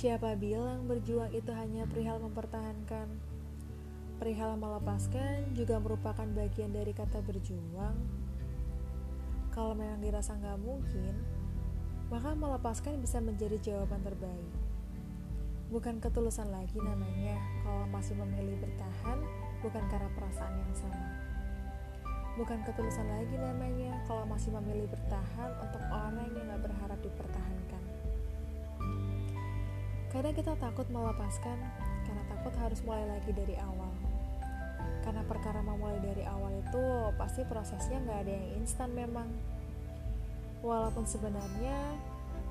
Siapa bilang berjuang itu hanya perihal mempertahankan? Perihal melepaskan juga merupakan bagian dari kata berjuang. Kalau memang dirasa nggak mungkin, maka melepaskan bisa menjadi jawaban terbaik. Bukan ketulusan lagi namanya kalau masih memilih bertahan bukan karena perasaan yang sama. Bukan ketulusan lagi namanya kalau masih memilih bertahan untuk orang yang gak berharap dipertahankan. Kadang kita takut melepaskan karena takut harus mulai lagi dari awal. Karena perkara memulai dari awal itu pasti prosesnya nggak ada yang instan memang. Walaupun sebenarnya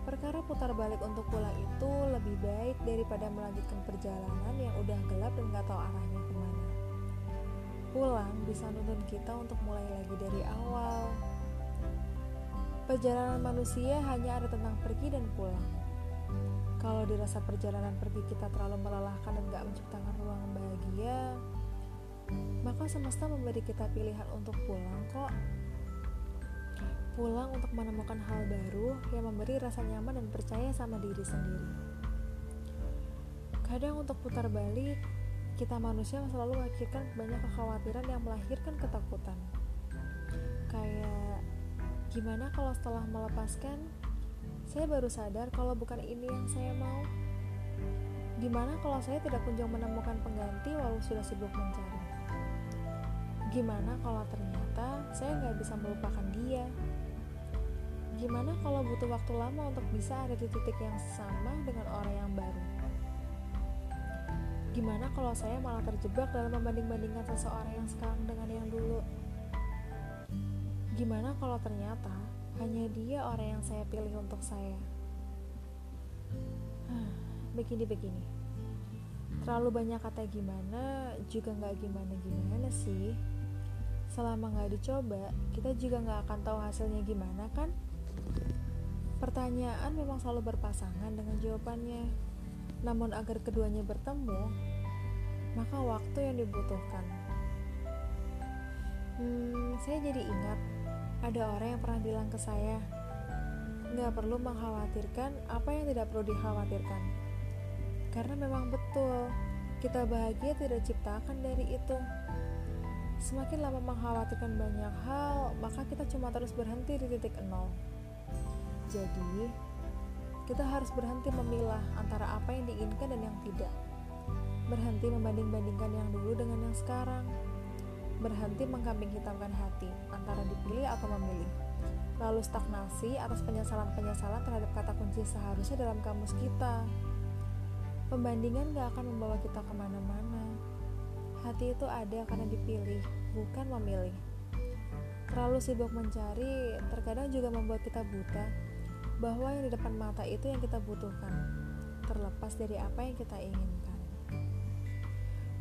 perkara putar balik untuk pulang itu lebih baik daripada melanjutkan perjalanan yang udah gelap dan nggak tahu arahnya ke mana. Pulang bisa nuntun kita untuk mulai lagi dari awal. Perjalanan manusia hanya ada tentang pergi dan pulang kalau dirasa perjalanan pergi kita terlalu melelahkan dan gak menciptakan ruang bahagia, maka semesta memberi kita pilihan untuk pulang kok. Pulang untuk menemukan hal baru yang memberi rasa nyaman dan percaya sama diri sendiri. Kadang untuk putar balik, kita manusia selalu mengakhirkan banyak kekhawatiran yang melahirkan ketakutan. Kayak, gimana kalau setelah melepaskan, saya baru sadar kalau bukan ini yang saya mau. Gimana kalau saya tidak kunjung menemukan pengganti walau sudah sibuk mencari? Gimana kalau ternyata saya nggak bisa melupakan dia? Gimana kalau butuh waktu lama untuk bisa ada di titik yang sama dengan orang yang baru? Gimana kalau saya malah terjebak dalam membanding-bandingkan seseorang yang sekarang dengan yang dulu? Gimana kalau ternyata hanya dia orang yang saya pilih untuk saya. Begini-begini. Terlalu banyak kata gimana juga nggak gimana-gimana sih. Selama nggak dicoba, kita juga nggak akan tahu hasilnya gimana kan? Pertanyaan memang selalu berpasangan dengan jawabannya. Namun agar keduanya bertemu, maka waktu yang dibutuhkan. Hmm, saya jadi ingat ada orang yang pernah bilang ke saya, nggak perlu mengkhawatirkan apa yang tidak perlu dikhawatirkan. Karena memang betul, kita bahagia tidak ciptakan dari itu. Semakin lama mengkhawatirkan banyak hal, maka kita cuma terus berhenti di titik nol. Jadi, kita harus berhenti memilah antara apa yang diinginkan dan yang tidak. Berhenti membanding-bandingkan yang dulu dengan yang sekarang berhenti mengkambing hitamkan hati antara dipilih atau memilih. Lalu stagnasi atas penyesalan-penyesalan terhadap kata kunci seharusnya dalam kamus kita. Pembandingan gak akan membawa kita ke mana-mana. Hati itu ada karena dipilih, bukan memilih. Terlalu sibuk mencari terkadang juga membuat kita buta bahwa yang di depan mata itu yang kita butuhkan, terlepas dari apa yang kita inginkan.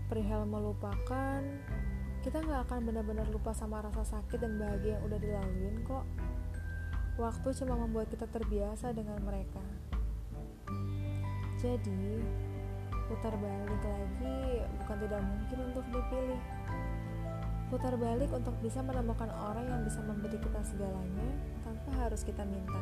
Perihal melupakan, kita nggak akan benar-benar lupa sama rasa sakit dan bahagia yang udah dilaluin kok. Waktu cuma membuat kita terbiasa dengan mereka. Jadi, putar balik lagi bukan tidak mungkin untuk dipilih. Putar balik untuk bisa menemukan orang yang bisa memberi kita segalanya tanpa harus kita minta.